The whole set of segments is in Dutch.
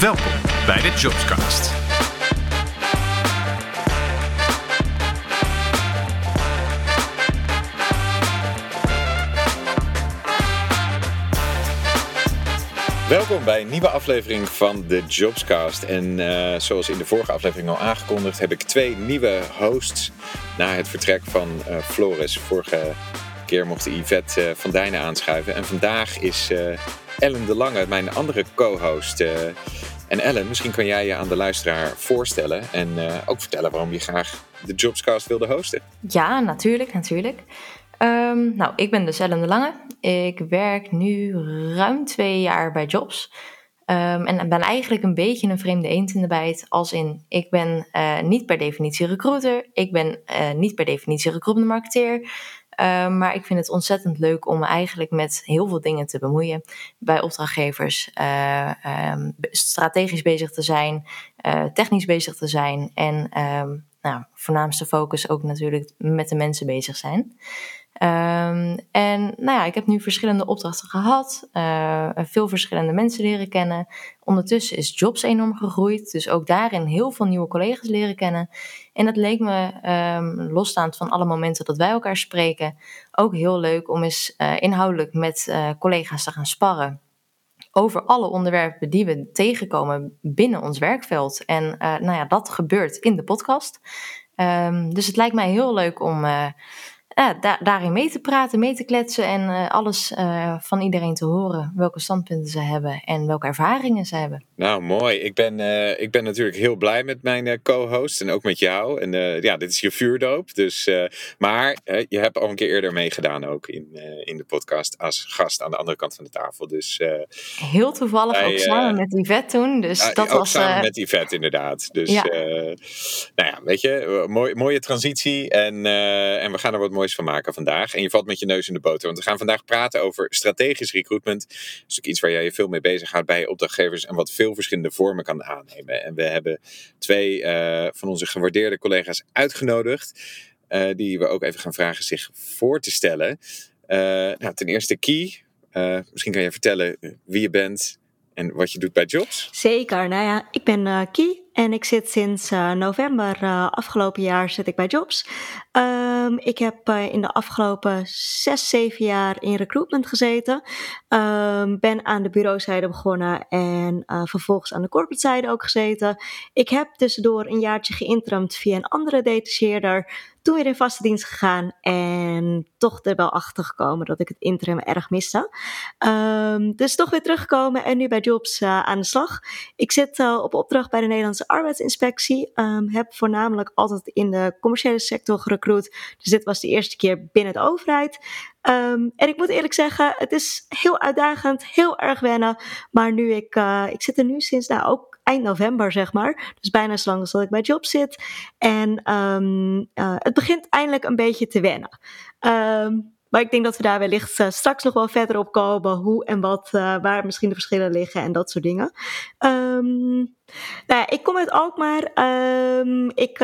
Welkom bij de Jobscast. Welkom bij een nieuwe aflevering van de Jobscast. En eh, zoals in de vorige aflevering al aangekondigd, heb ik twee nieuwe hosts na het vertrek van uh, Floris. Vorige keer mocht Yvette uh, van Dijnen aanschuiven. En vandaag is Ellen de Lange, mijn andere co-host. en Ellen, misschien kan jij je aan de luisteraar voorstellen en ook vertellen waarom je graag de Jobscast wilde hosten. Ja, natuurlijk, natuurlijk. Um, nou, ik ben dus Ellen de Lange. Ik werk nu ruim twee jaar bij Jobs. Um, en ben eigenlijk een beetje een vreemde eend in de bijt. Als in, ik ben uh, niet per definitie recruiter. Ik ben niet per definitie recruitment marketeer. Uh, maar ik vind het ontzettend leuk om me eigenlijk met heel veel dingen te bemoeien. Bij opdrachtgevers. Um, strategisch bezig te zijn. technisch bezig te zijn. En nou, voornaamste focus ook natuurlijk met de mensen bezig zijn. Um, en nou ja, ik heb nu verschillende opdrachten gehad, uh, veel verschillende mensen leren kennen. Ondertussen is Jobs enorm gegroeid, dus ook daarin heel veel nieuwe collega's leren kennen. En het leek me, um, losstaand van alle momenten dat wij elkaar spreken, ook heel leuk om eens uh, inhoudelijk met uh, collega's te gaan sparren. Over alle onderwerpen die we tegenkomen binnen ons werkveld. En nou ja, dat gebeurt in de podcast. Um, dus het lijkt mij heel leuk om ja, da daarin mee te praten, mee te kletsen en uh, alles uh, van iedereen te horen. Welke standpunten ze hebben en welke ervaringen ze hebben. Nou, mooi. Ik ben, uh, ik ben natuurlijk heel blij met mijn co-host en ook met jou. En ja, dit is je vuurdoop. Dus, maar je hebt al een keer eerder meegedaan ook in, in de podcast als gast aan de andere kant van de tafel. Dus, heel toevallig bij, ook samen met Yvette toen. Dus dat ook was, samen met Yvette inderdaad. Dus ja. nou ja, weet je, mooi, mooie transitie en, en we gaan er wat moois van maken vandaag. En je valt met je neus in de boter. Want we gaan vandaag praten over strategisch recruitment. Dat is ook iets waar jij je veel mee bezig gaat bij opdrachtgevers. En wat veel verschillende vormen kan aannemen. En we hebben twee uh, van onze gewaardeerde collega's uitgenodigd. Uh, die we ook even gaan vragen zich voor te stellen. Uh, nou, ten eerste Key. misschien kan je vertellen wie je bent en wat je doet bij Jobs. Zeker. Nou ja, ik ben Key. En ik zit sinds uh, november uh, afgelopen jaar zit ik bij Jobs. Um, ik heb uh, in de afgelopen zes, zeven jaar in recruitment gezeten. Um, ben aan de bureauzijde begonnen en vervolgens aan de corporate zijde ook gezeten. Ik heb tussendoor een jaartje geïnterimd via een andere detacheerder. Toen weer in vaste dienst gegaan en toch er wel achter gekomen dat ik het interim erg miste. Um, dus toch weer teruggekomen en nu bij Jobs aan de slag. Ik zit op opdracht bij de Nederlandse arbeidsinspectie. Um, heb voornamelijk altijd in de commerciële sector gerecruit. Dus dit was de eerste keer binnen de overheid. Um, en ik moet eerlijk zeggen, het is heel uitdagend, heel erg wennen. Maar nu ik, uh, ik zit er nu sinds nou ook eind november, zeg maar. Dus bijna zo lang als dat ik bij job zit. En um, uh, het begint eindelijk een beetje te wennen. Um, maar ik denk dat we daar wellicht uh, straks nog wel verder op komen. Hoe en wat, uh, waar misschien de verschillen liggen en dat soort dingen. Um, nou ja, ik kom uit Alkmaar. Ik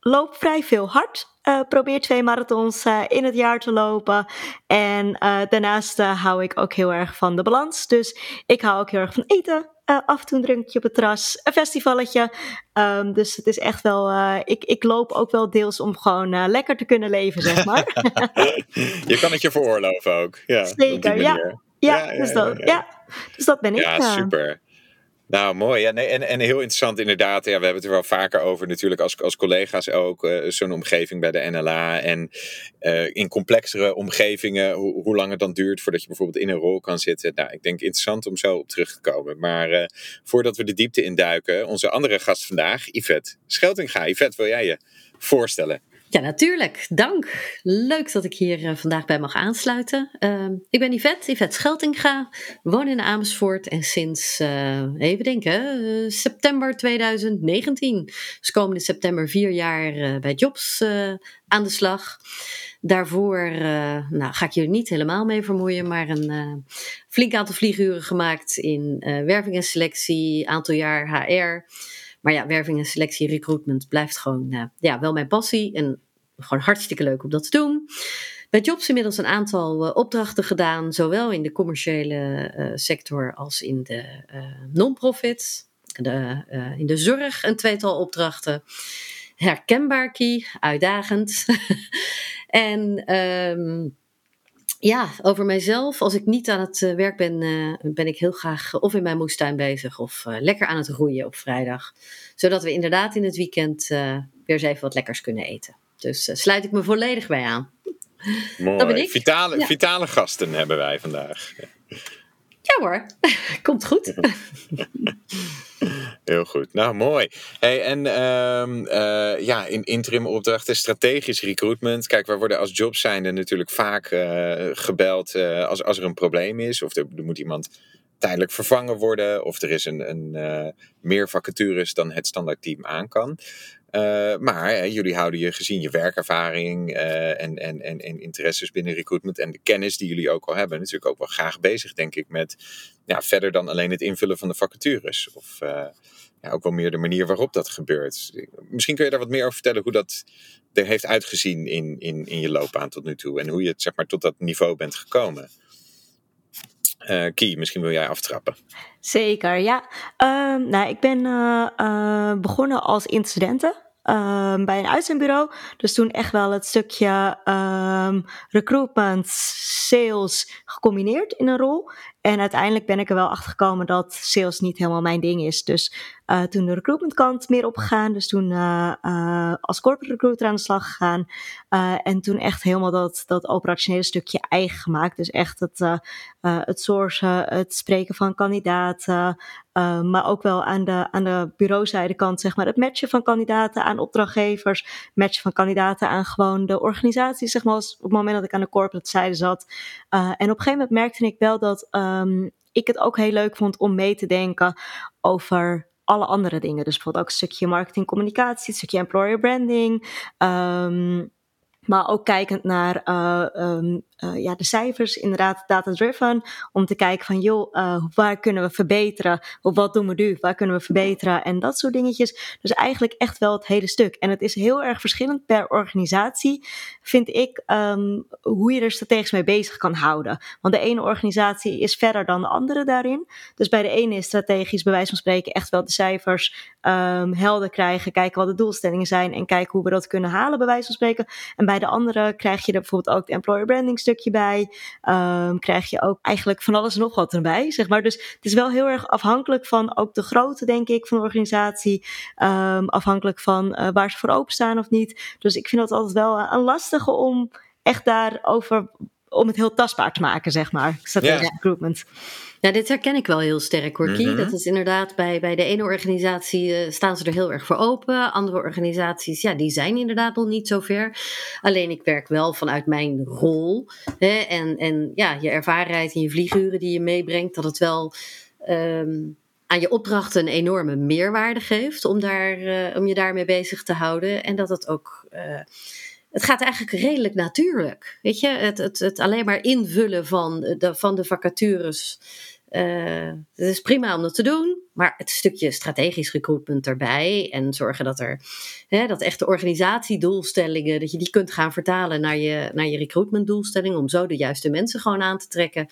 loop vrij veel hard. Probeer twee marathons in het jaar te lopen. En daarnaast hou ik ook heel erg van de balans. Dus ik hou ook heel erg van eten. Af en toe een drankje op het terras, een festivalletje. Um, dus het is echt wel. ik, ik loop ook wel deels om gewoon lekker te kunnen leven, zeg maar. je kan het je veroorloven ook. Ja, Zeker, ja. Ja, ja, dus dat, ja, dus dat ben ik. Ja, super. Nou, mooi. Ja, nee, en, en heel interessant inderdaad. Ja, we hebben het er wel vaker over natuurlijk als, als collega's ook. Uh, Zo'n omgeving bij de NLA. En uh, in complexere omgevingen, hoe, hoe lang het dan duurt voordat je bijvoorbeeld in een rol kan zitten. Nou, ik denk interessant om zo op terug te komen. Maar uh, voordat we de diepte induiken, onze andere gast vandaag, Yvette Scheltinga. Yvette, wil jij je voorstellen? Ja, natuurlijk. Dank. Leuk dat ik hier uh, vandaag bij mag aansluiten. Uh, ik ben Yvette, Yvette Scheltinga, woon in Amersfoort en sinds, uh, even denken, september 2019. Dus komende september vier jaar bij Jobs aan de slag. Daarvoor nou, ga ik jullie niet helemaal mee vermoeien, maar een flink aantal vlieguren gemaakt in werving en selectie, aantal jaar HR. Maar ja, werving en selectie, recruitment blijft gewoon ja, wel mijn passie. En gewoon hartstikke leuk om dat te doen. bij Jobs inmiddels een aantal opdrachten gedaan, zowel in de commerciële sector als in de non-profits. De, in de zorg een tweetal opdrachten. Herkenbaar key, uitdagend. en ehm, ja, over mijzelf. Als ik niet aan het eh, werk ben, uh, ben ik heel graag of in mijn moestuin bezig of uh, lekker aan het roeien op vrijdag. Zodat we inderdaad in het weekend weer eens even wat lekkers kunnen eten. Dus sluit ik me volledig bij aan. Mooi. Dat ben ik. Vitale, ja. vitale gasten hebben wij vandaag. Ja hoor, komt goed. Heel goed. Nou, mooi. Hey, en um, uh, ja, in interim opdrachten, strategisch recruitment. Kijk, wij worden als jobs zijnde natuurlijk vaak uh, gebeld uh, als, als er een probleem is. Of er, er, moet iemand tijdelijk vervangen worden. Of er is een, een meer vacatures dan het standaardteam aan kan. Uh, maar jullie houden je gezien je werkervaring uh, en, en, en, en, interesses binnen recruitment en de kennis die jullie ook al hebben, natuurlijk ook wel graag bezig, denk ik, met ja, verder dan alleen het invullen van de vacatures. Of uh, ja, ook wel meer de manier waarop dat gebeurt. Misschien kun je daar wat meer over vertellen hoe dat er heeft uitgezien in, in, in je loopbaan tot nu toe en hoe je het, zeg maar, tot dat niveau bent gekomen. Uh, misschien wil jij aftrappen. Zeker, ja. Uh, nou, ik ben begonnen als incidenten um, bij een uitzendbureau. Dus toen echt wel het stukje um, recruitment, sales gecombineerd in een rol. En uiteindelijk ben ik er wel achter gekomen dat sales niet helemaal mijn ding is. Dus uh, toen de recruitment kant meer opgegaan. Dus toen uh, uh, als corporate recruiter aan de slag gegaan. en toen echt helemaal dat, dat operationele stukje eigen gemaakt. Dus echt het, het sourcen, het spreken van kandidaten. maar ook wel aan de, aan de bureauzijde kant, zeg maar, het matchen van kandidaten aan opdrachtgevers. Matchen van kandidaten aan gewoon de organisatie, zeg maar, op het moment dat ik aan de corporate zijde zat. en op een gegeven moment merkte ik wel dat um, ik het ook heel leuk vond om mee te denken over alle andere dingen. Dus bijvoorbeeld ook een stukje marketing communicatie, een stukje employer branding. Um, maar ook kijkend naar uh, um, uh, ja, de cijfers, inderdaad data-driven. Om te kijken van, joh, uh, waar kunnen we verbeteren? Of wat doen we nu? Waar kunnen we verbeteren? En dat soort dingetjes. Dus eigenlijk echt wel het hele stuk. En het is heel erg verschillend per organisatie, vind ik, um, hoe je er strategisch mee bezig kan houden. Want de ene organisatie is verder dan de andere daarin. Dus bij de ene is strategisch, bij wijze van spreken, echt wel de cijfers um, helder krijgen. Kijken wat de doelstellingen zijn en kijken hoe we dat kunnen halen, bij wijze van spreken. En bij de andere krijg je er bijvoorbeeld ook de employer branding bij. Um, krijg je ook eigenlijk van alles en nog wat erbij, zeg maar. Dus het is wel heel erg afhankelijk van ook de grootte, denk ik, van de organisatie. Um, afhankelijk van uh, waar ze voor openstaan of niet. Dus ik vind dat altijd wel een lastige om echt daarover om het heel tastbaar te maken, zeg maar. Strategic yeah. recruitment. Ja, dit herken ik wel heel sterk hoor, Kie. Mm -hmm. Dat is inderdaad bij, bij de ene organisatie uh, staan ze er heel erg voor open. Andere organisaties, ja, die zijn inderdaad nog niet zo ver. Alleen ik werk wel vanuit mijn rol. Hè, en, en ja, je ervarenheid en je vlieguren die je meebrengt, dat het wel um, aan je opdrachten een enorme meerwaarde geeft om, daar, uh, om je daarmee bezig te houden. En dat het ook. Uh, het gaat eigenlijk redelijk natuurlijk. Weet je, het, het, het alleen maar invullen van de, van de vacatures. Uh, het is prima om dat te doen, maar het stukje strategisch recruitment erbij en zorgen dat er hè, dat echte organisatiedoelstellingen, dat je die kunt gaan vertalen naar je, naar je recruitmentdoelstelling, om zo de juiste mensen gewoon aan te trekken.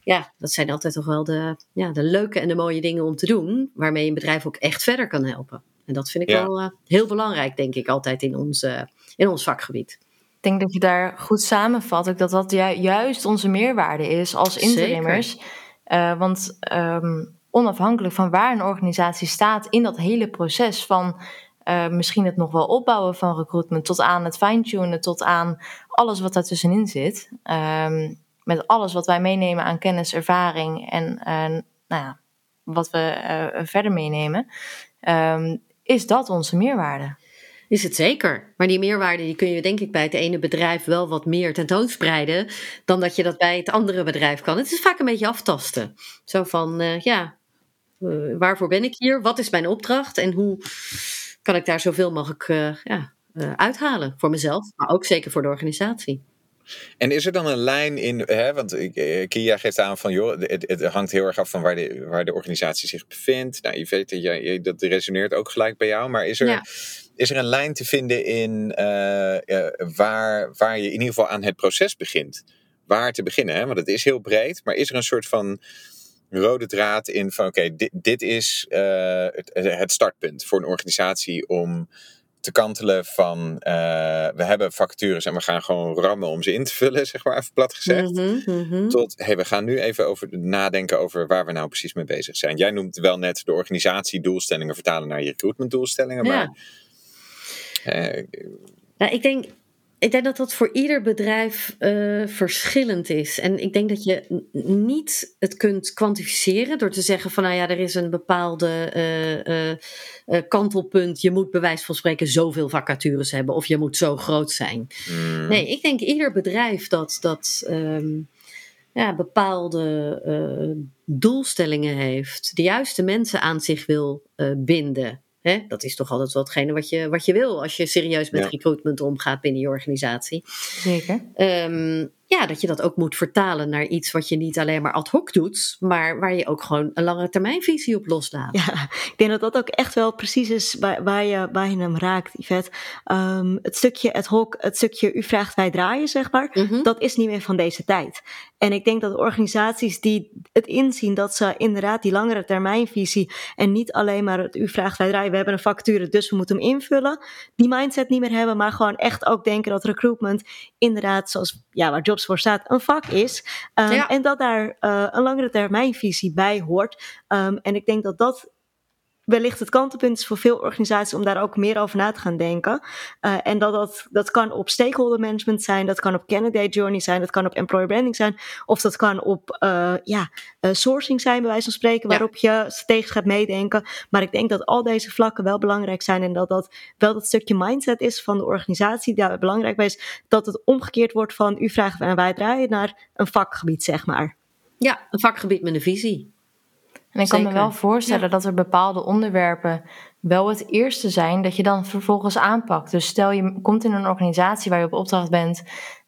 Ja, dat zijn altijd toch wel de, ja, de leuke en de mooie dingen om te doen, waarmee een bedrijf ook echt verder kan helpen. En dat vind ik ja. wel uh, heel belangrijk, denk ik, altijd in uh, in ons vakgebied. Ik denk dat je daar goed samenvat, ook dat dat ju juist onze meerwaarde is als interimmers. Uh, want um, onafhankelijk van waar een organisatie staat in dat hele proces van uh, misschien het nog wel opbouwen van recruitment, tot aan het fine-tunen, tot aan alles wat daartussenin zit. Um, met alles wat wij meenemen aan kennis, ervaring en uh, nou ja, wat we verder meenemen, um, is dat onze meerwaarde. Is het zeker. Maar die meerwaarde die kun je denk ik bij het ene bedrijf wel wat meer tentoonspreiden dan dat je dat bij het andere bedrijf kan. Het is vaak een beetje aftasten. Zo van, uh, ja, uh, waarvoor ben ik hier? Wat is mijn opdracht? En hoe kan ik daar zoveel mogelijk uh, ja, uithalen voor mezelf, maar ook zeker voor de organisatie. En is er dan een lijn in, hè, want eh, Kia geeft aan van joh, het, het, hangt heel erg af van waar de, waar de organisatie zich bevindt. Nou, je weet dat, je, dat resoneert ook gelijk bij jou, maar is er, is er een lijn te vinden in uh, waar, waar je in ieder geval aan het proces begint? Waar te beginnen, hè? want het is heel breed, maar is er een soort van rode draad in van oké, dit, dit is uh, het, het startpunt voor een organisatie om te kantelen van uh, we hebben vacatures en we gaan gewoon rammen om ze in te vullen, zeg maar even plat gezegd. Mm -hmm, Tot hey, we gaan nu even over nadenken over waar we nou precies mee bezig zijn. Jij noemt wel net de organisatiedoelstellingen vertalen naar je recruitmentdoelstellingen, ja. maar. Uh, nou, ik denk ik denk dat dat voor ieder bedrijf uh, verschillend is. En ik denk dat je niet het kunt kwantificeren door te zeggen van nou ja, er is een bepaalde uh, uh, kantelpunt. Je moet bij wijze van spreken zoveel vacatures hebben of je moet zo groot zijn. Mm. Nee, ik denk ieder bedrijf dat, dat um, ja, bepaalde doelstellingen heeft, de juiste mensen aan zich wil binden. Hè? Dat is toch altijd wel hetgene wat je, wat je wil als je serieus met recruitment omgaat binnen je organisatie. Zeker. Um, ja, dat je dat ook moet vertalen naar iets wat je niet alleen maar ad hoc doet, maar waar je ook gewoon een lange termijnvisie op loslaat. Ja, ik denk dat dat ook echt wel precies is waar, waar, je, waar je hem raakt, Yvette. Um, het stukje ad hoc, het stukje u vraagt wij draaien, zeg maar, mm -hmm. dat is niet meer van deze tijd. En ik denk dat organisaties die het inzien dat ze inderdaad die langere termijnvisie en niet alleen maar het u vraagt wij draaien, we hebben een vacature, dus we moeten hem invullen, die mindset niet meer hebben, maar gewoon echt ook denken dat recruitment inderdaad, zoals ja, waar jobs voor staat, een vak is. Um, ja. En dat daar uh, een langere termijnvisie bij hoort. Um, en ik denk dat dat wellicht het kantelpunt is voor veel organisaties om daar ook meer over na te gaan denken. Uh, en dat, dat dat kan op stakeholder management zijn, dat kan op candidate journey zijn, dat kan op employer branding zijn, of dat kan op uh, ja, uh, sourcing zijn, bij wijze van spreken, waarop ja. je strategisch gaat meedenken. Maar ik denk dat al deze vlakken wel belangrijk zijn en dat dat wel dat stukje mindset is van de organisatie, daar belangrijk bij is, dat het omgekeerd wordt van u vraagt en wij draaien naar een vakgebied, zeg maar. Ja, een vakgebied met een visie. En ik Zeker. kan me wel voorstellen ja. dat er bepaalde onderwerpen wel het eerste zijn dat je dan vervolgens aanpakt. Dus stel je komt in een organisatie waar je op opdracht bent,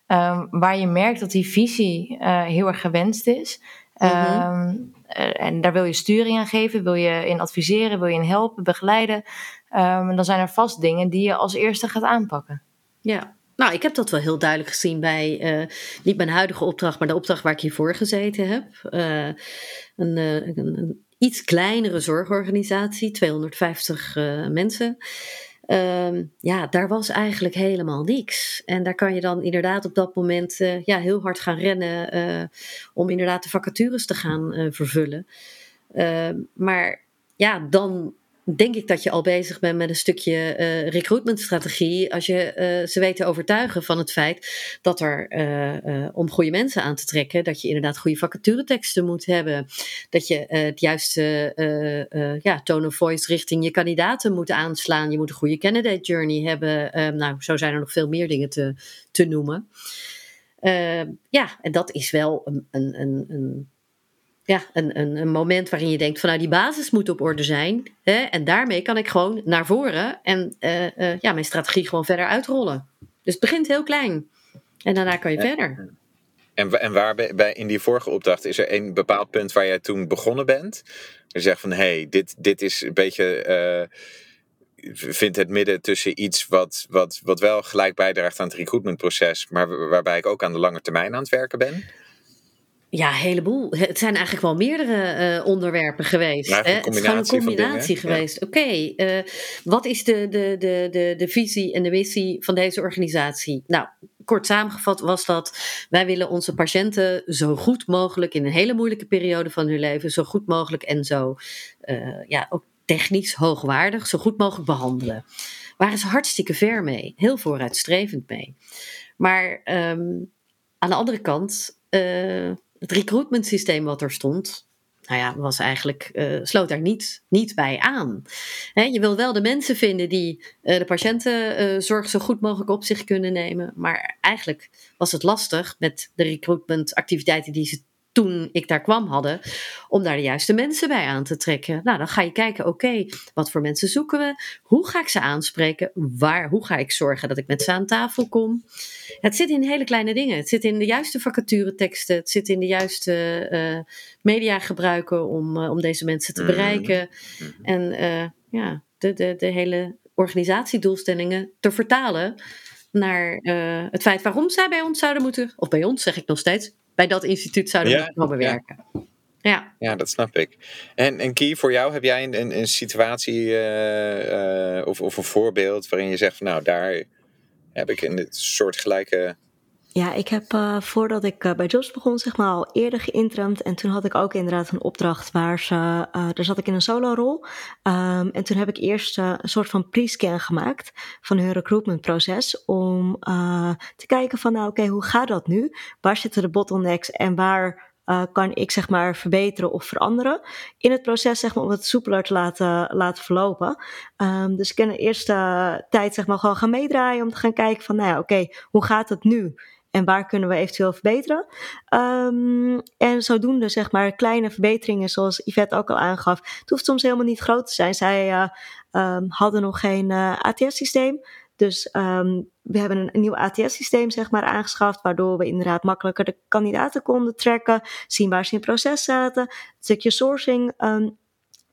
um, waar je merkt dat die visie uh, heel erg gewenst is. Mm -hmm. um, en daar wil je sturing aan geven, wil je in adviseren, wil je in helpen, begeleiden. Um, dan zijn er vast dingen die je als eerste gaat aanpakken. Ja, nou, ik heb dat wel heel duidelijk gezien bij, uh, niet mijn huidige opdracht, maar de opdracht waar ik hiervoor gezeten heb. Uh, een, uh, een, een, iets kleinere zorgorganisatie, 250 mensen. Um, ja, daar was eigenlijk helemaal niks. En daar kan je dan inderdaad op dat moment ja, heel hard gaan rennen om inderdaad de vacatures te gaan vervullen. Ehm, maar ja, dan denk ik dat je al bezig bent met een stukje uh, recruitmentstrategie. Als je uh, ze weet te overtuigen van het feit dat er, uh, om goede mensen aan te trekken, dat je inderdaad goede vacatureteksten moet hebben. Dat je het juiste ja, tone of voice richting je kandidaten moet aanslaan. Je moet een goede candidate journey hebben. nou, zo zijn er nog veel meer dingen te, te noemen. ja, en dat is wel een, een, een ja, een, een, een, moment waarin je denkt van nou die basis moet op orde zijn. Hè, en daarmee kan ik gewoon naar voren en uh, uh, ja, mijn strategie gewoon verder uitrollen. Dus het begint heel klein. En daarna kan je verder. En, en waar bij, bij, in die vorige opdracht is er een bepaald punt waar jij toen begonnen bent? Je zegt van hé, hey, dit, dit is een beetje. Uh, vindt het midden tussen iets wat, wat, wat wel gelijk bijdraagt aan het recruitmentproces, maar waarbij ik ook aan de lange termijn aan het werken ben? Ja, een heleboel. Het zijn eigenlijk wel meerdere uh, onderwerpen geweest. Ja, hè? Het is gewoon een combinatie geweest. Ja. Oké, okay, uh, wat is de, de, de, de, de visie en de missie van deze organisatie? Nou, kort samengevat was dat wij willen onze patiënten zo goed mogelijk in een hele moeilijke periode van hun leven, zo goed mogelijk en zo uh, ja, ook technisch hoogwaardig, zo goed mogelijk behandelen. Waren ze hartstikke ver mee, heel vooruitstrevend mee. Maar um, aan de andere kant het recruitment systeem wat er stond, nou ja, was eigenlijk, uh, sloot daar niet, niet bij aan. Je wil wel de mensen vinden die uh, de patiëntenzorg uh, zo goed mogelijk op zich kunnen nemen. Maar eigenlijk was het lastig met de recruitment activiteiten die ze toen ik daar kwam hadden, om daar de juiste mensen bij aan te trekken. Nou, dan ga je kijken, oké, wat voor mensen zoeken we? Hoe ga ik ze aanspreken? Waar, hoe ga ik zorgen dat ik met ze aan tafel kom? Het zit in hele kleine dingen. Het zit in de juiste vacatureteksten. Het zit in de juiste uh, media gebruiken om, uh, om deze mensen te Mhm. bereiken. En uh, ja, de, de, de hele organisatiedoelstellingen te vertalen naar het feit waarom zij bij ons zouden moeten, of bij ons zeg ik nog steeds, bij dat instituut zouden Ja, moeten ja. werken. Ja. Ja, dat snap ik. En, en Kie, voor jou heb jij een, een, een situatie eh, eh, of, of een voorbeeld waarin je zegt van nou, daar heb ik een soortgelijke... Ja, ik heb uh, voordat ik uh, bij Jobs begon, zeg maar, al eerder geïnterimd. En toen had ik ook inderdaad een opdracht waar ze, uh, daar zat ik in een solo-rol. Um, en toen heb ik eerst een soort van pre-scan gemaakt van hun recruitmentproces. Om te kijken van, nou oké, hoe gaat dat nu? Waar zitten de bottlenecks en waar kan ik zeg maar verbeteren of veranderen in het proces, zeg maar, om het soepeler te laten, laten verlopen. Um, dus ik kan de eerste tijd zeg maar gewoon gaan meedraaien om te gaan kijken van, nou ja, oké, hoe gaat het nu? En waar kunnen we eventueel verbeteren? Um, en zodoende, zeg maar, kleine verbeteringen, zoals Yvette ook al aangaf. Het hoeft soms helemaal niet groot te zijn. Zij uh, um, hadden nog geen uh, ATS-systeem. Dus um, we hebben een, een nieuw ATS-systeem zeg maar, aangeschaft, waardoor we inderdaad makkelijker de kandidaten konden tracken, zien waar ze in het proces zaten. Het stukje sourcing.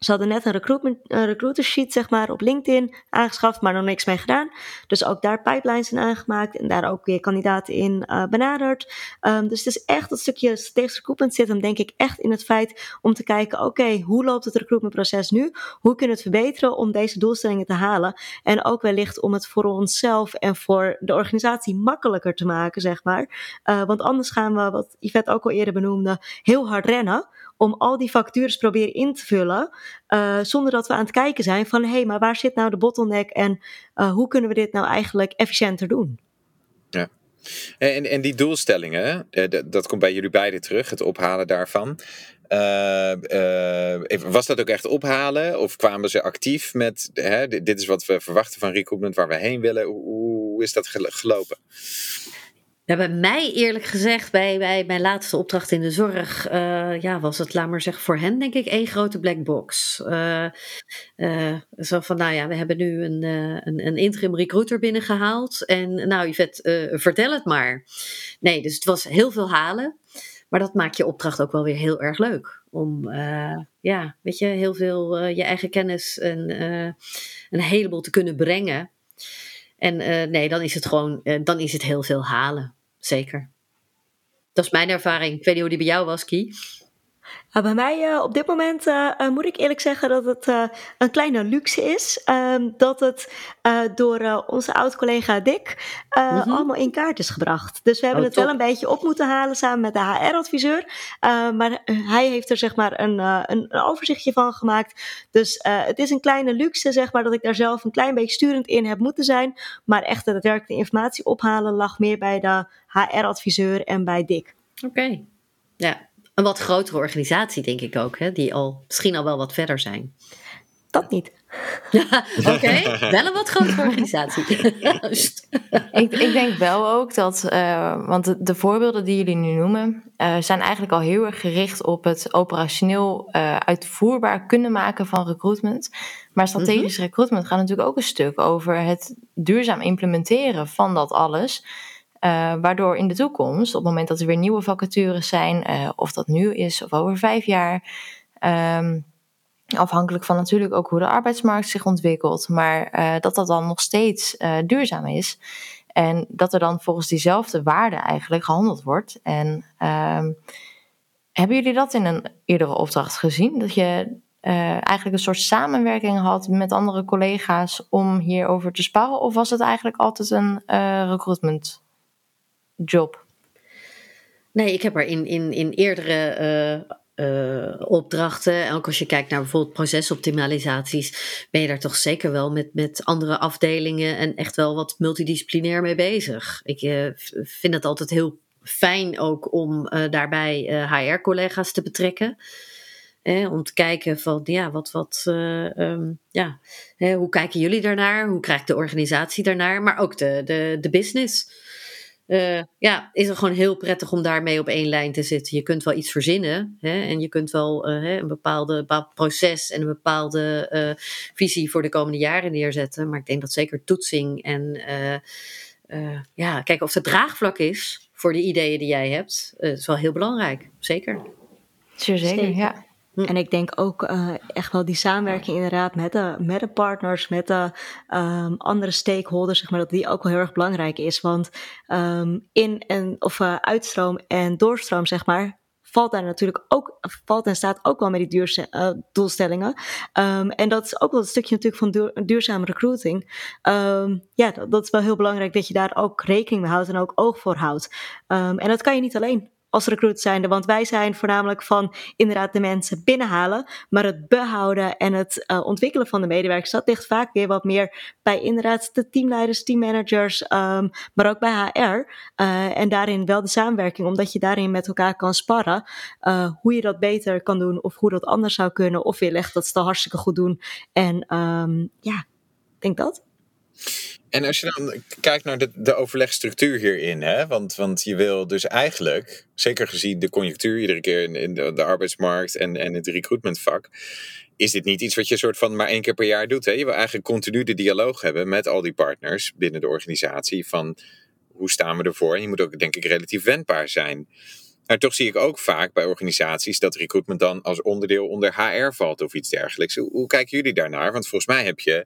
Ze hadden net een, recruitment, een recruiter sheet zeg maar, op LinkedIn aangeschaft, maar nog niks mee gedaan. Dus ook daar pipelines in aangemaakt en daar ook weer kandidaten in uh, benaderd. Um, dus het is echt dat stukje strategisch recruitment zit hem denk ik echt in het feit om te kijken, oké, hoe loopt het recruitmentproces nu? Hoe kunnen we het verbeteren om deze doelstellingen te halen? En ook wellicht om het voor onszelf en voor de organisatie makkelijker te maken, zeg maar. Uh, want anders gaan we, wat Yvette ook al eerder benoemde, heel hard rennen om al die vacatures proberen in te vullen, uh, zonder dat we aan het kijken zijn van, hé, hey, maar waar zit nou de bottleneck en uh, hoe kunnen we dit nou eigenlijk efficiënter doen? Ja. En, en die doelstellingen, dat komt bij jullie beiden terug, het ophalen daarvan. Was dat ook echt ophalen? Of kwamen ze actief met, hè, dit is wat we verwachten van recruitment, waar we heen willen? Hoe is dat gelopen? Ja, bij mij eerlijk gezegd, bij, bij mijn laatste opdracht in de zorg, uh, ja, was het, laat maar zeggen, voor hen denk ik één grote black box. Uh, uh, zo van, nou ja, we hebben nu een, een, een interim recruiter binnengehaald en nou Yvette, vertel het maar. Nee, dus het was heel veel halen, maar dat maakt je opdracht ook wel weer heel erg leuk. Om, ja, weet je, heel veel je eigen kennis en een heleboel te kunnen brengen. En nee, dan is het gewoon, dan is het heel veel halen. Zeker. Dat is mijn ervaring. Ik weet niet hoe die bij jou was, Kie. Uh, bij mij uh, op dit moment uh, moet ik eerlijk zeggen dat het een kleine luxe is. Um, dat het door onze oud-collega Dick mm -hmm. allemaal in kaart is gebracht. Dus we hebben Oh, het wel een beetje op moeten halen samen met de HR-adviseur. maar hij heeft er zeg maar een, een, een overzichtje van gemaakt. Dus het is een kleine luxe zeg maar dat ik daar zelf een klein beetje sturend in heb moeten zijn. Maar echt het werk de informatie ophalen lag meer bij de HR-adviseur en bij Dick. Oké. Okay. Ja, een wat grotere organisatie, denk ik ook, hè? die al misschien al wel wat verder zijn. Dat niet. Oké, okay. wel een wat grotere organisatie. Juist. ik, ik, denk wel ook dat, uh, want de, de, voorbeelden die jullie nu noemen, uh, zijn eigenlijk al heel erg gericht op het operationeel uh, uitvoerbaar kunnen maken van recruitment. Maar strategisch mm -hmm. recruitment gaat natuurlijk ook een stuk over het duurzaam implementeren van dat alles. Uh, waardoor in de toekomst, op het moment dat er weer nieuwe vacatures zijn, uh, of dat nu is of over vijf jaar, um, afhankelijk van natuurlijk ook hoe de arbeidsmarkt zich ontwikkelt, maar uh, dat dat dan nog steeds duurzaam is. En dat er dan volgens diezelfde waarden eigenlijk gehandeld wordt. En um, hebben jullie dat in een eerdere opdracht gezien? Dat je eigenlijk een soort samenwerking had met andere collega's om hierover te sparren? Of was het eigenlijk altijd een recruitment? Job? Nee, ik heb er in, in, in eerdere uh, uh, opdrachten, ook als je kijkt naar bijvoorbeeld procesoptimalisaties, ben je daar toch zeker wel met, met andere afdelingen en echt wel wat multidisciplinair mee bezig. Ik uh, vind het altijd heel fijn ook om daarbij HR-collega's te betrekken. Eh, om te kijken van, ja, wat, wat, um, ja, hoe kijken jullie daarnaar? Hoe krijgt de organisatie daarnaar? Maar ook de, de, de business. Uh, ja, is het gewoon heel prettig om daarmee op één lijn te zitten. Je kunt wel iets verzinnen hè, en je kunt wel uh, een bepaalde, bepaald proces en een bepaalde uh, visie voor de komende jaren neerzetten. Maar ik denk dat zeker toetsing en ja, kijken of het draagvlak is voor de ideeën die jij hebt, is wel heel belangrijk. Zeker. Zeer zeker, ja. Hm. En ik denk ook uh, echt wel die samenwerking inderdaad met de, met de partners, met de um, andere stakeholders, zeg maar, dat die ook wel heel erg belangrijk is. Want um, in en of uh, uitstroom en doorstroom, zeg maar, valt daar natuurlijk ook, valt en staat ook wel met die duurza uh, doelstellingen. Um, en dat is ook wel een stukje natuurlijk van duur, duurzame recruiting. Ja, dat, is wel heel belangrijk dat je daar ook rekening mee houdt en ook oog voor houdt. En dat kan je niet alleen als recruit zijnde. Want wij zijn voornamelijk van inderdaad de mensen binnenhalen. Maar het behouden en het uh, ontwikkelen van de medewerkers, dat ligt vaak weer wat meer bij inderdaad de teamleiders, teammanagers, um, maar ook bij HR. Eh, en daarin wel de samenwerking, omdat je daarin met elkaar kan sparren. Uh, hoe je dat beter kan doen of hoe dat anders zou kunnen. Of legt dat ze hartstikke goed doen. En um, ja, ik denk dat. En als je dan kijkt naar de, de overlegstructuur hierin, hè? Want, want je wil dus eigenlijk, zeker gezien de conjunctuur iedere keer in, in de, de, arbeidsmarkt en, en het recruitmentvak, is dit niet iets wat je soort van maar één keer per jaar doet. Hè? Je wil eigenlijk continu de dialoog hebben met al die partners binnen de organisatie van hoe staan we ervoor? En je moet ook denk ik relatief wendbaar zijn. Maar toch zie ik ook vaak bij organisaties dat recruitment dan als onderdeel onder HR valt of iets dergelijks. Hoe, hoe kijken jullie daarnaar? Want volgens mij heb je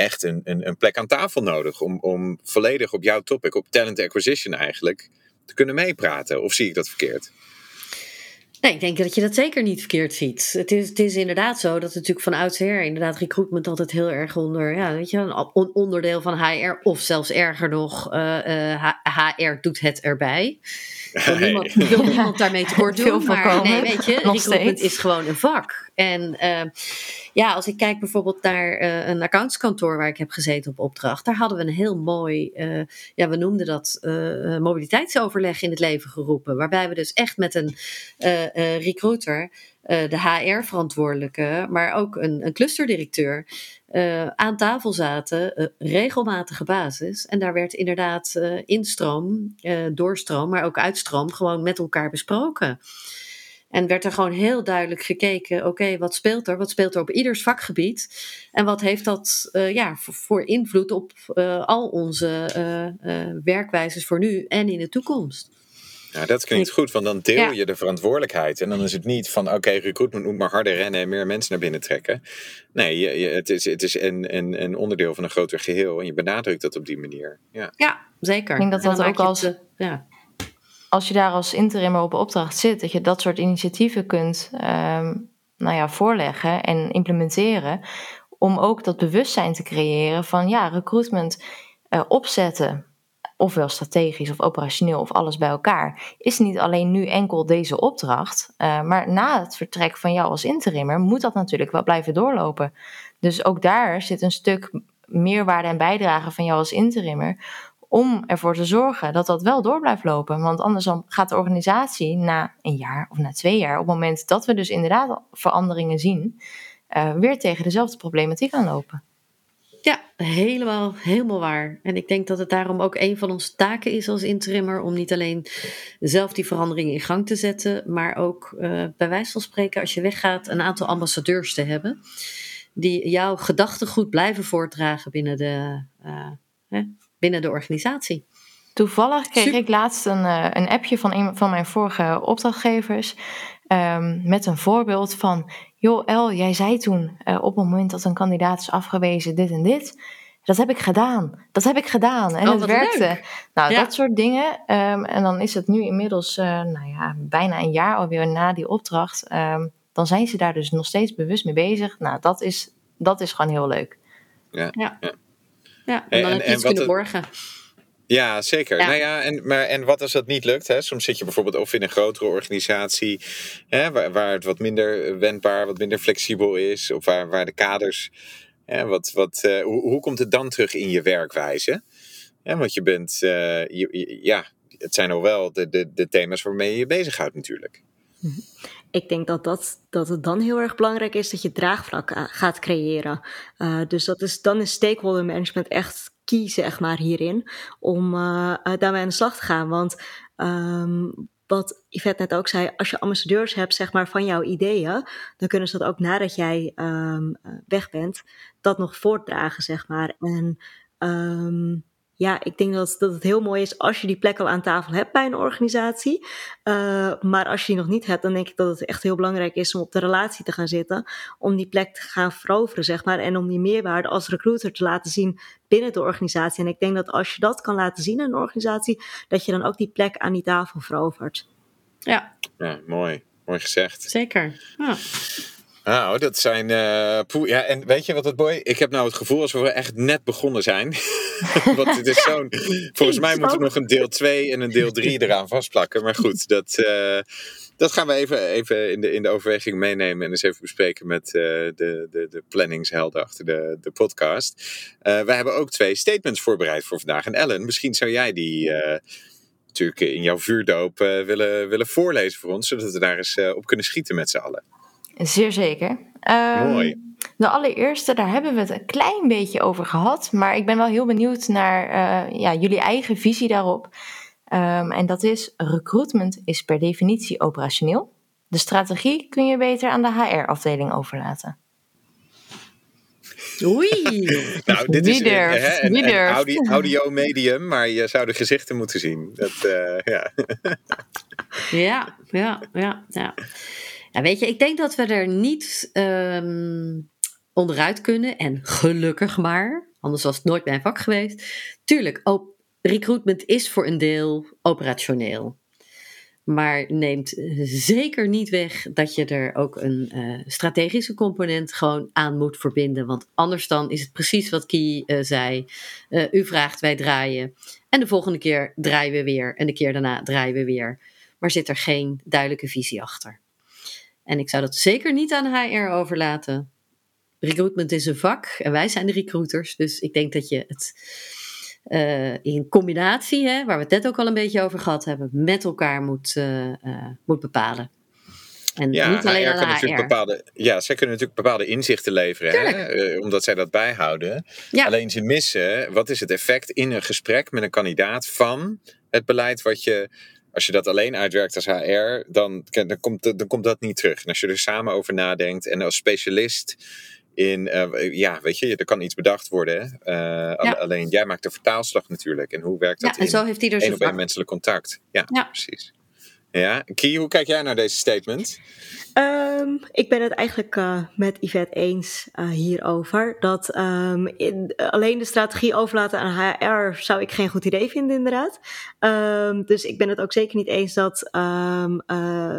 echt een, een, een plek aan tafel nodig om, om volledig op jouw topic, op talent acquisition eigenlijk, te kunnen meepraten. Of zie ik dat verkeerd? Nee, ik denk dat je dat zeker niet verkeerd ziet. Het is, het is inderdaad zo dat het natuurlijk van oudsher inderdaad recruitment altijd heel erg onder, ja, weet je, een onderdeel van HR of zelfs erger nog, uh, uh, HR doet het erbij. Wil niemand, wil niemand daarmee tekort doen, maar nee, weet je, recruitment is gewoon een vak. En uh, ja, als ik kijk bijvoorbeeld naar uh, een accountskantoor waar ik heb gezeten op opdracht, daar hadden we een heel mooi, uh, ja, we noemden dat mobiliteitsoverleg in het leven geroepen. Waarbij we dus echt met een recruiter, de HR-verantwoordelijke, maar ook een, een clusterdirecteur, aan tafel zaten, regelmatige basis. En daar werd inderdaad instroom, doorstroom, maar ook uitstroom gewoon met elkaar besproken. En werd er gewoon heel duidelijk gekeken: oké, wat speelt er? Wat speelt er op ieders vakgebied? En wat heeft dat uh, ja, voor, voor, invloed op uh, al onze uh, werkwijzes voor nu en in de toekomst? Ja, dat klinkt goed, want dan deel ja. je de verantwoordelijkheid. En dan is het niet van, oké, okay, recruitment moet maar harder rennen en meer mensen naar binnen trekken. Nee, je, je, het is, het is een, een, een, onderdeel van een groter geheel en je benadrukt dat op die manier. Ja, ja zeker. Ik denk dat dat ook als, ja als je daar als interimmer op opdracht zit, dat je dat soort initiatieven kunt um, nou ja, voorleggen en implementeren. Om ook dat bewustzijn te creëren van ja, recruitment uh, opzetten, ofwel strategisch of operationeel of alles bij elkaar, is niet alleen nu enkel deze opdracht. Uh, maar na het vertrek van jou als interimmer moet dat natuurlijk wel blijven doorlopen. Dus ook daar zit een stuk meerwaarde en bijdrage van jou als interimmer om ervoor te zorgen dat dat wel door blijft lopen. Want anders dan gaat de organisatie na een jaar of na twee jaar, op het moment dat we dus inderdaad veranderingen zien, uh, weer tegen dezelfde problematiek aanlopen. Ja, helemaal, helemaal waar. En ik denk dat het daarom ook een van onze taken is als interimmer om niet alleen zelf die veranderingen in gang te zetten, maar ook uh, bij wijze van spreken als je weggaat een aantal ambassadeurs te hebben die jouw gedachtegoed blijven voortdragen binnen de, uh, binnen de organisatie. Toevallig kreeg ik laatst een, uh, een appje van een van mijn vorige opdrachtgevers. Um, met een voorbeeld van: Joh, El, jij zei toen uh, op het moment dat een kandidaat is afgewezen, dit en dit. Dat heb ik gedaan. Dat heb ik gedaan. En oh, het werkte. Leuk. Nou, ja. dat soort dingen. Um, en dan is het nu inmiddels uh, nou ja, bijna een jaar alweer na die opdracht. Um, dan zijn ze daar dus nog steeds bewust mee bezig. Nou, dat is, dat is gewoon heel leuk. Ja. ja. ja. Ja, en dan en, heb je iets kunnen borgen. Ja, zeker. Ja. Nou ja, en, maar, en wat als dat niet lukt? Hè? Soms zit je bijvoorbeeld of in een grotere organisatie hè, waar, waar het wat minder wendbaar, wat minder flexibel is, of waar, waar de kaders. Hè, wat, wat, uh, hoe, hoe komt het dan terug in je werkwijze? Ja, want je bent, uh, je, ja, het zijn al wel de, de, de thema's waarmee je je bezighoudt natuurlijk. Mhm. Ik denk dat, dat, dat het dan heel erg belangrijk is dat je draagvlak gaat creëren. Uh, dus dat is, dan is stakeholder management echt key, zeg maar, hierin. Om uh, daarmee aan de slag te gaan. Want um, wat Yvette net ook zei, als je ambassadeurs hebt zeg maar, van jouw ideeën, dan kunnen ze dat ook nadat jij um, weg bent, dat nog voortdragen, zeg maar. En um, ja, ik denk dat, dat het heel mooi is als je die plek al aan tafel hebt bij een organisatie. Uh, maar als je die nog niet hebt, dan denk ik dat het echt heel belangrijk is om op de relatie te gaan zitten. Om die plek te gaan veroveren, zeg maar. En om die meerwaarde als recruiter te laten zien binnen de organisatie. En ik denk dat als je dat kan laten zien in een organisatie, dat je dan ook die plek aan die tafel verovert. Ja, ja mooi. Mooi gezegd. Zeker. Ja. Nou, dat zijn. Uh, poe, ja, en weet je wat het boy? Ik heb nou het gevoel alsof we echt net begonnen zijn. Want het is zo'n. Volgens mij moet er nog een deel 2 en een deel 3 eraan vastplakken. Maar goed, dat, uh, dat gaan we even, even in, de, in de overweging meenemen en eens even bespreken met uh, de, de, de planningshelden achter de, de podcast. we hebben ook twee statements voorbereid voor vandaag. En Ellen, misschien zou jij die natuurlijk in jouw vuurdoop willen, willen voorlezen voor ons, zodat we daar eens op kunnen schieten met z'n allen. Zeer zeker. Um, Mooi. De allereerste, daar hebben we het een klein beetje over gehad. Maar ik ben wel heel benieuwd naar uh, ja, jullie eigen visie daarop. Um, en dat is: recruitment is per definitie operationeel. De strategie kun je beter aan de HR-afdeling overlaten. Oei. nou, dit is hè, een, een audio, audio, medium, maar je zou de gezichten moeten zien. Dat, uh, ja. ja, ja, ja, ja. Ja, weet je, ik denk dat we er niet um, onderuit kunnen. En gelukkig maar, anders was het nooit mijn vak geweest. Tuurlijk, recruitment is voor een deel operationeel. Maar neemt zeker niet weg dat je er ook een uh, strategische component gewoon aan moet verbinden. Want anders dan is het precies wat Kie uh, zei. Uh, u vraagt, wij draaien. En de volgende keer draaien we weer. En de keer daarna draaien we weer. Maar zit er geen duidelijke visie achter. En ik zou dat zeker niet aan HR overlaten. Recruitment is een vak en wij zijn de recruiters. Dus ik denk dat je het uh, in combinatie, hè, waar we het net ook al een beetje over gehad hebben, met elkaar moet, uh, uh, moet bepalen. En ja, niet alleen HR de HR. Bepaalde, ja, zij kunnen natuurlijk bepaalde inzichten leveren, hè, omdat zij dat bijhouden. Ja. Alleen ze missen, wat is het effect in een gesprek met een kandidaat van het beleid wat je als je dat alleen uitwerkt als HR, dan, dan, komt, dan komt dat niet terug. En als je er samen over nadenkt en als specialist in, uh, ja, weet je, er kan iets bedacht worden. Uh, Alleen jij maakt de vertaalslag natuurlijk. En hoe werkt dat? Ja, en zo heeft hij er één op één menselijk contact. Ja, ja, precies. Ja, Kie, hoe kijk jij naar deze statement? Um, ik ben het eigenlijk uh, met Yvette eens uh, hierover. Dat in, alleen de strategie overlaten aan HR zou ik geen goed idee vinden, inderdaad. Um, dus ik ben het ook zeker niet eens dat uh,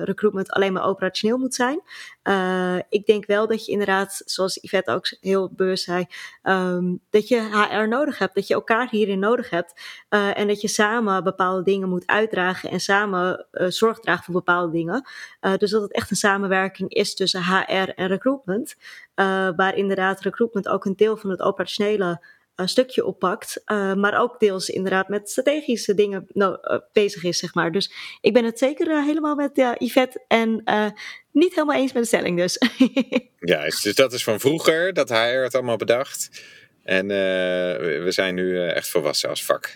recruitment alleen maar operationeel moet zijn. Uh, ik denk wel dat je inderdaad, zoals Yvette ook heel bewust zei, dat je HR nodig hebt. Dat je elkaar hierin nodig hebt. Uh, en dat je samen bepaalde dingen moet uitdragen en samen zorg draagt voor bepaalde dingen. dus dat het echt een samen samenwerking is tussen HR en recruitment. Waar inderdaad recruitment ook een deel van het operationele uh, stukje oppakt. Uh, maar ook deels inderdaad met strategische dingen nou, bezig is, zeg maar. Dus ik ben het zeker helemaal met Yvette en niet helemaal eens met de stelling dus. Juist, dus dat is van vroeger dat HR het allemaal bedacht. En we zijn nu echt volwassen als vak.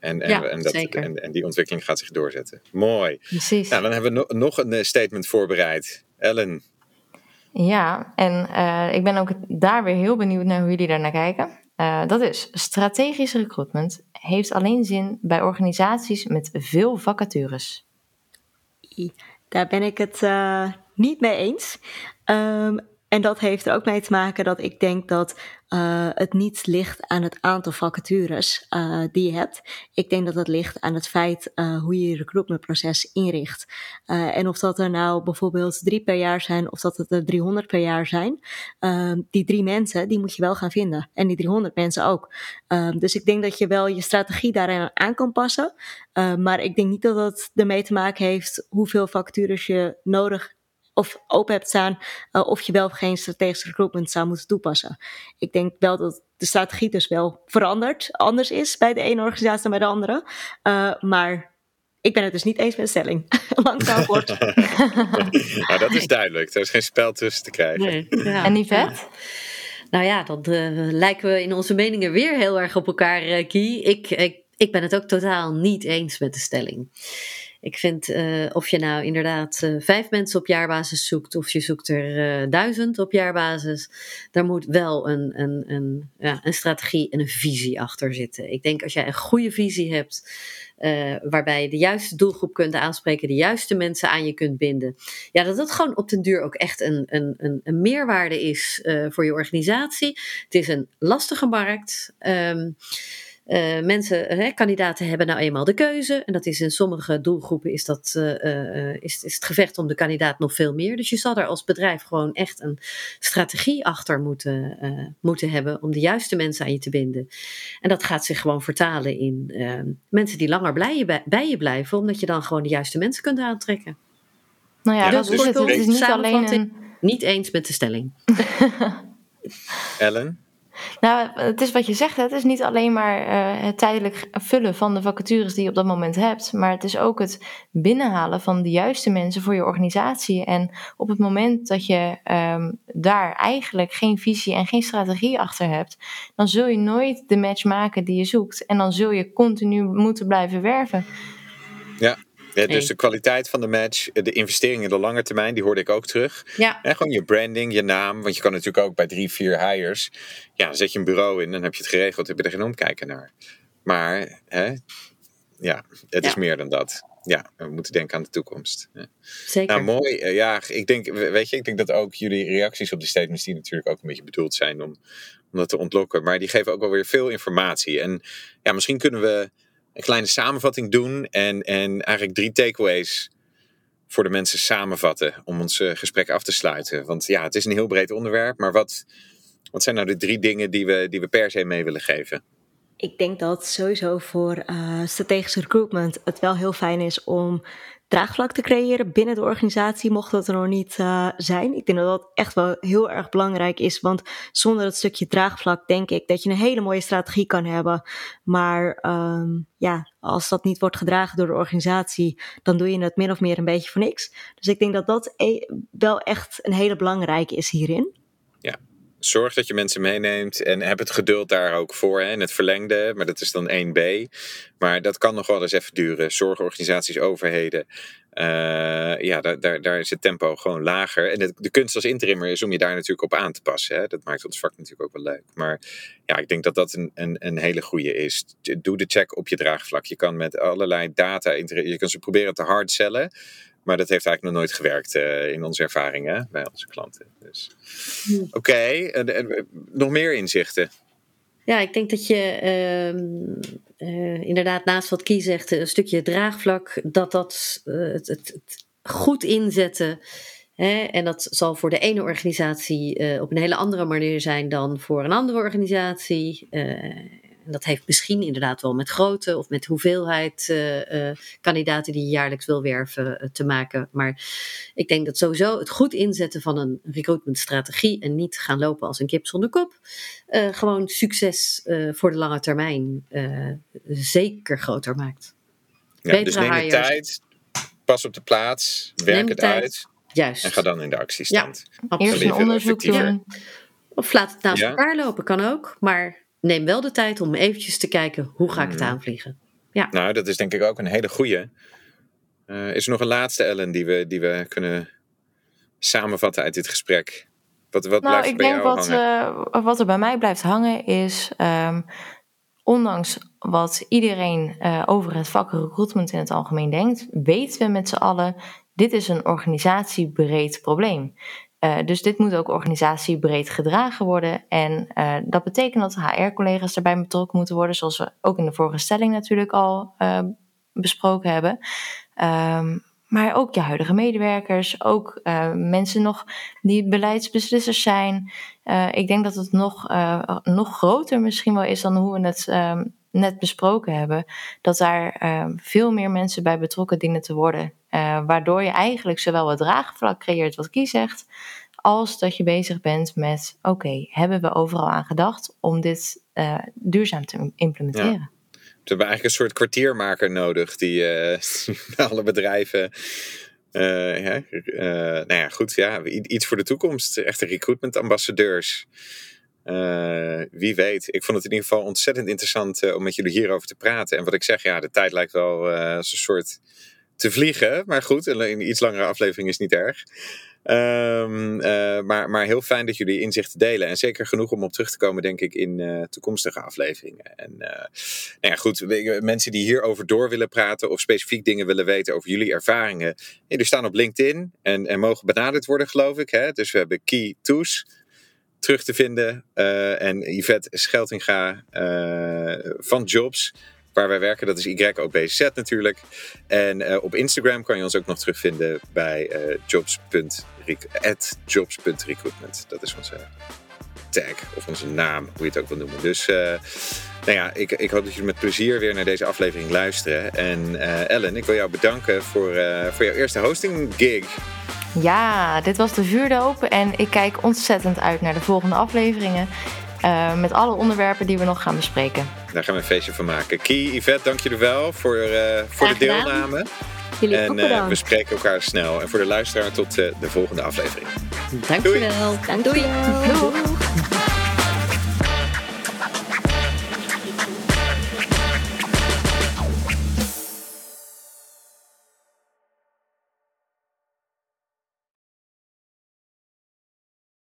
En, en, ja, en, dat, en, en, die ontwikkeling gaat zich doorzetten. Mooi. Precies. Nou, dan hebben we no nog een eh, statement voorbereid. Ellen. Ja, en uh, ik ben ook daar weer heel benieuwd naar hoe jullie daar naar kijken. Uh, dat is, strategisch recruitment heeft alleen zin bij organisaties met veel vacatures. Daar ben ik het uh, niet mee eens. Um, en dat heeft er ook mee te maken dat ik denk dat uh, het niet ligt aan het aantal vacatures uh, die je hebt. Ik denk dat het ligt aan het feit uh, hoe je je recruitmentproces inricht. en of dat er nou bijvoorbeeld drie per jaar zijn of dat het er 300 per jaar zijn. die drie mensen, die moet je wel gaan vinden. En die 300 mensen ook. dus ik denk dat je wel je strategie daarin aan kan passen. maar ik denk niet dat dat ermee te maken heeft hoeveel vacatures je nodig of open hebt staan uh, of je wel of geen strategisch recruitment zou moeten toepassen. Ik denk wel dat de strategie dus wel veranderd, anders is bij de ene organisatie dan bij de andere. Uh, maar ik ben het dus niet eens met de stelling. Langzaam wordt. nou, dat is duidelijk. Er is geen spel tussen te krijgen. Nee, ja. En Yvette? Nou ja, dan uh, lijken we in onze meningen weer heel erg op elkaar, uh, Kie. Ik, ik, ik ben het ook totaal niet eens met de stelling. Ik vind uh, of je nou inderdaad uh, vijf mensen op jaarbasis zoekt of je zoekt er uh, duizend op jaarbasis, daar moet wel een, een, een, ja, een strategie en een visie achter zitten. Ik denk als jij een goede visie hebt, waarbij je de juiste doelgroep kunt aanspreken, de juiste mensen aan je kunt binden, ja, dat dat gewoon op den duur ook echt een, een, een, een meerwaarde is voor je organisatie. Het is een lastige markt. Um, uh, mensen, hè, kandidaten hebben nou eenmaal de keuze. En dat is in sommige doelgroepen is, dat, uh, is, is het gevecht om de kandidaat nog veel meer. Dus je zal er als bedrijf gewoon echt een strategie achter moeten, moeten hebben om de juiste mensen aan je te binden. En dat gaat zich gewoon vertalen in mensen die langer blij, bij, bij, je blijven, omdat je dan gewoon de juiste mensen kunt aantrekken. Nou ja, dat is het. Het is niet alleen een... Niet eens met de stelling. Ellen? Nou, het is wat je zegt, het is niet alleen maar uh, het tijdelijk vullen van de vacatures die je op dat moment hebt, maar het is ook het binnenhalen van de juiste mensen voor je organisatie. En op het moment dat je um, daar eigenlijk geen visie en geen strategie achter hebt, dan zul je nooit de match maken die je zoekt. En dan zul je continu moeten blijven werven. Ja, ja, dus de kwaliteit van de match, de investeringen in de lange termijn, die hoorde ik ook terug. Ja. En gewoon je branding, je naam. Want je kan natuurlijk ook bij drie, vier hires. Ja, dan zet je een bureau in, dan heb je het geregeld, heb je er geen omkijken naar. Maar hè, ja, het is meer dan dat. Ja, we moeten denken aan de toekomst. Zeker. Nou, mooi. Ja, ik denk, weet je, ik denk dat ook jullie reacties op die statements, die natuurlijk ook een beetje bedoeld zijn om, om dat te ontlokken. Maar die geven ook wel weer veel informatie. En ja, misschien kunnen we een kleine samenvatting doen en, en eigenlijk drie takeaways voor de mensen samenvatten om ons uh, gesprek af te sluiten. Want ja, het is een heel breed onderwerp, maar wat, wat zijn nou de drie dingen die we, die we per se mee willen geven? Ik denk dat sowieso voor uh, strategische recruitment het wel heel fijn is om draagvlak te creëren binnen de organisatie, mocht dat er nog niet uh, zijn. Ik denk dat dat echt wel heel erg belangrijk is, want zonder dat stukje draagvlak denk ik dat je een hele mooie strategie kan hebben. Maar um, ja, als dat niet wordt gedragen door de organisatie, dan doe je het min of meer een beetje voor niks. Dus ik denk dat dat e wel echt een hele belangrijke is hierin. Zorg dat je mensen meeneemt en heb het geduld daar ook voor. In het verlengde, maar dat is dan 1B. Maar dat kan nog wel eens even duren. Zorgorganisaties, overheden. Uh, ja, daar, daar, daar is het tempo gewoon lager. En de, de kunst als interimmer is om je daar natuurlijk op aan te passen. Hè. Dat maakt ons vak natuurlijk ook wel leuk. Maar ja, ik denk dat dat een, een, een hele goede is. Doe de check op je draagvlak. Je kan met allerlei data, je kan ze proberen te hardcellen. Maar dat heeft eigenlijk nog nooit gewerkt uh, in onze ervaringen bij onze klanten. Dus. Oké, okay. uh, nog meer inzichten? Ja, ik denk dat je uh, inderdaad naast wat Kie zegt, een stukje draagvlak, dat dat het, het, het, goed inzetten. Hè, en dat zal voor de ene organisatie op een hele andere manier zijn dan voor een andere organisatie. En dat heeft misschien inderdaad wel met grootte of met hoeveelheid uh, uh, kandidaten die je jaarlijks wil werven uh, te maken. Maar ik denk dat sowieso het goed inzetten van een recruitmentstrategie en niet gaan lopen als een kip zonder kop, gewoon succes voor de lange termijn zeker groter maakt. Ja, dus neem de tijd, pas op de plaats, werk het tijd. uit. Juist. En ga dan in de actiestand. Ja, Eerst een onderzoek doen. Of laat het naast ja. elkaar lopen, kan ook. Maar neem wel de tijd om eventjes te kijken hoe ga ik het aanvliegen. Ja. Nou, dat is denk ik ook een hele goede. Uh, is er nog een laatste, Ellen, die we, die we kunnen samenvatten uit dit gesprek? Wat, wat nou, blijft ik bij denk jou wat, hangen? uh, wat er bij mij blijft hangen is, um, ondanks wat iedereen uh, over het vak recruitment in het algemeen denkt, weten we met z'n allen, dit is een organisatiebreed probleem. Uh, dus dit moet ook organisatiebreed gedragen worden. En uh, dat betekent dat HR-collega's daarbij betrokken moeten worden, zoals we ook in de vorige stelling natuurlijk al uh, besproken hebben. Um, maar ook je huidige medewerkers, ook mensen nog die beleidsbeslissers zijn. ik denk dat het nog, nog groter misschien wel is dan hoe we het um, net besproken hebben. Dat daar veel meer mensen bij betrokken dienen te worden. Uh, waardoor je eigenlijk zowel het draagvlak creëert, wat Kie zegt, als dat je bezig bent met: oké, hebben we overal aan gedacht om dit uh, duurzaam te implementeren? Ja. We hebben eigenlijk een soort kwartiermaker nodig die uh, alle bedrijven. Nou ja, goed, ja, iets voor de toekomst. Echte recruitment ambassadeurs. Wie weet. Ik vond het in ieder geval ontzettend interessant om met jullie hierover te praten. En wat ik zeg, ja, de tijd lijkt wel als een soort te vliegen. Maar goed, een iets langere aflevering is niet erg. Uh, maar, maar heel fijn dat jullie inzichten delen. En zeker genoeg om op terug te komen, denk ik, in toekomstige afleveringen. En nou ja, goed, mensen die hierover door willen praten of specifiek dingen willen weten over jullie ervaringen, die staan op LinkedIn en, en mogen benaderd worden, geloof ik. Hè? Dus we hebben Key Toes terug te vinden en Yvette Scheltinga van Jobs waar wij werken. Dat is YOBZ natuurlijk. En uh, op Instagram kan je ons ook nog terugvinden bij uh, jobs.recruitment. Dat is onze tag of onze naam, hoe je het ook wil noemen. Dus nou ja, ik, ik hoop dat jullie met plezier weer naar deze aflevering luisteren. En Ellen, ik wil jou bedanken voor, voor jouw eerste hosting gig. Ja, dit was de vuurdoop en ik kijk ontzettend uit naar de volgende afleveringen. Uh, met alle onderwerpen die we nog gaan bespreken. Daar gaan we een feestje van maken. Kie, Yvette, dank jullie wel voor, uh, voor de deelname. Jullie en uh, we spreken elkaar snel. En voor de luisteraar tot de volgende aflevering. Dankjewel. Doei. Doei. Doei.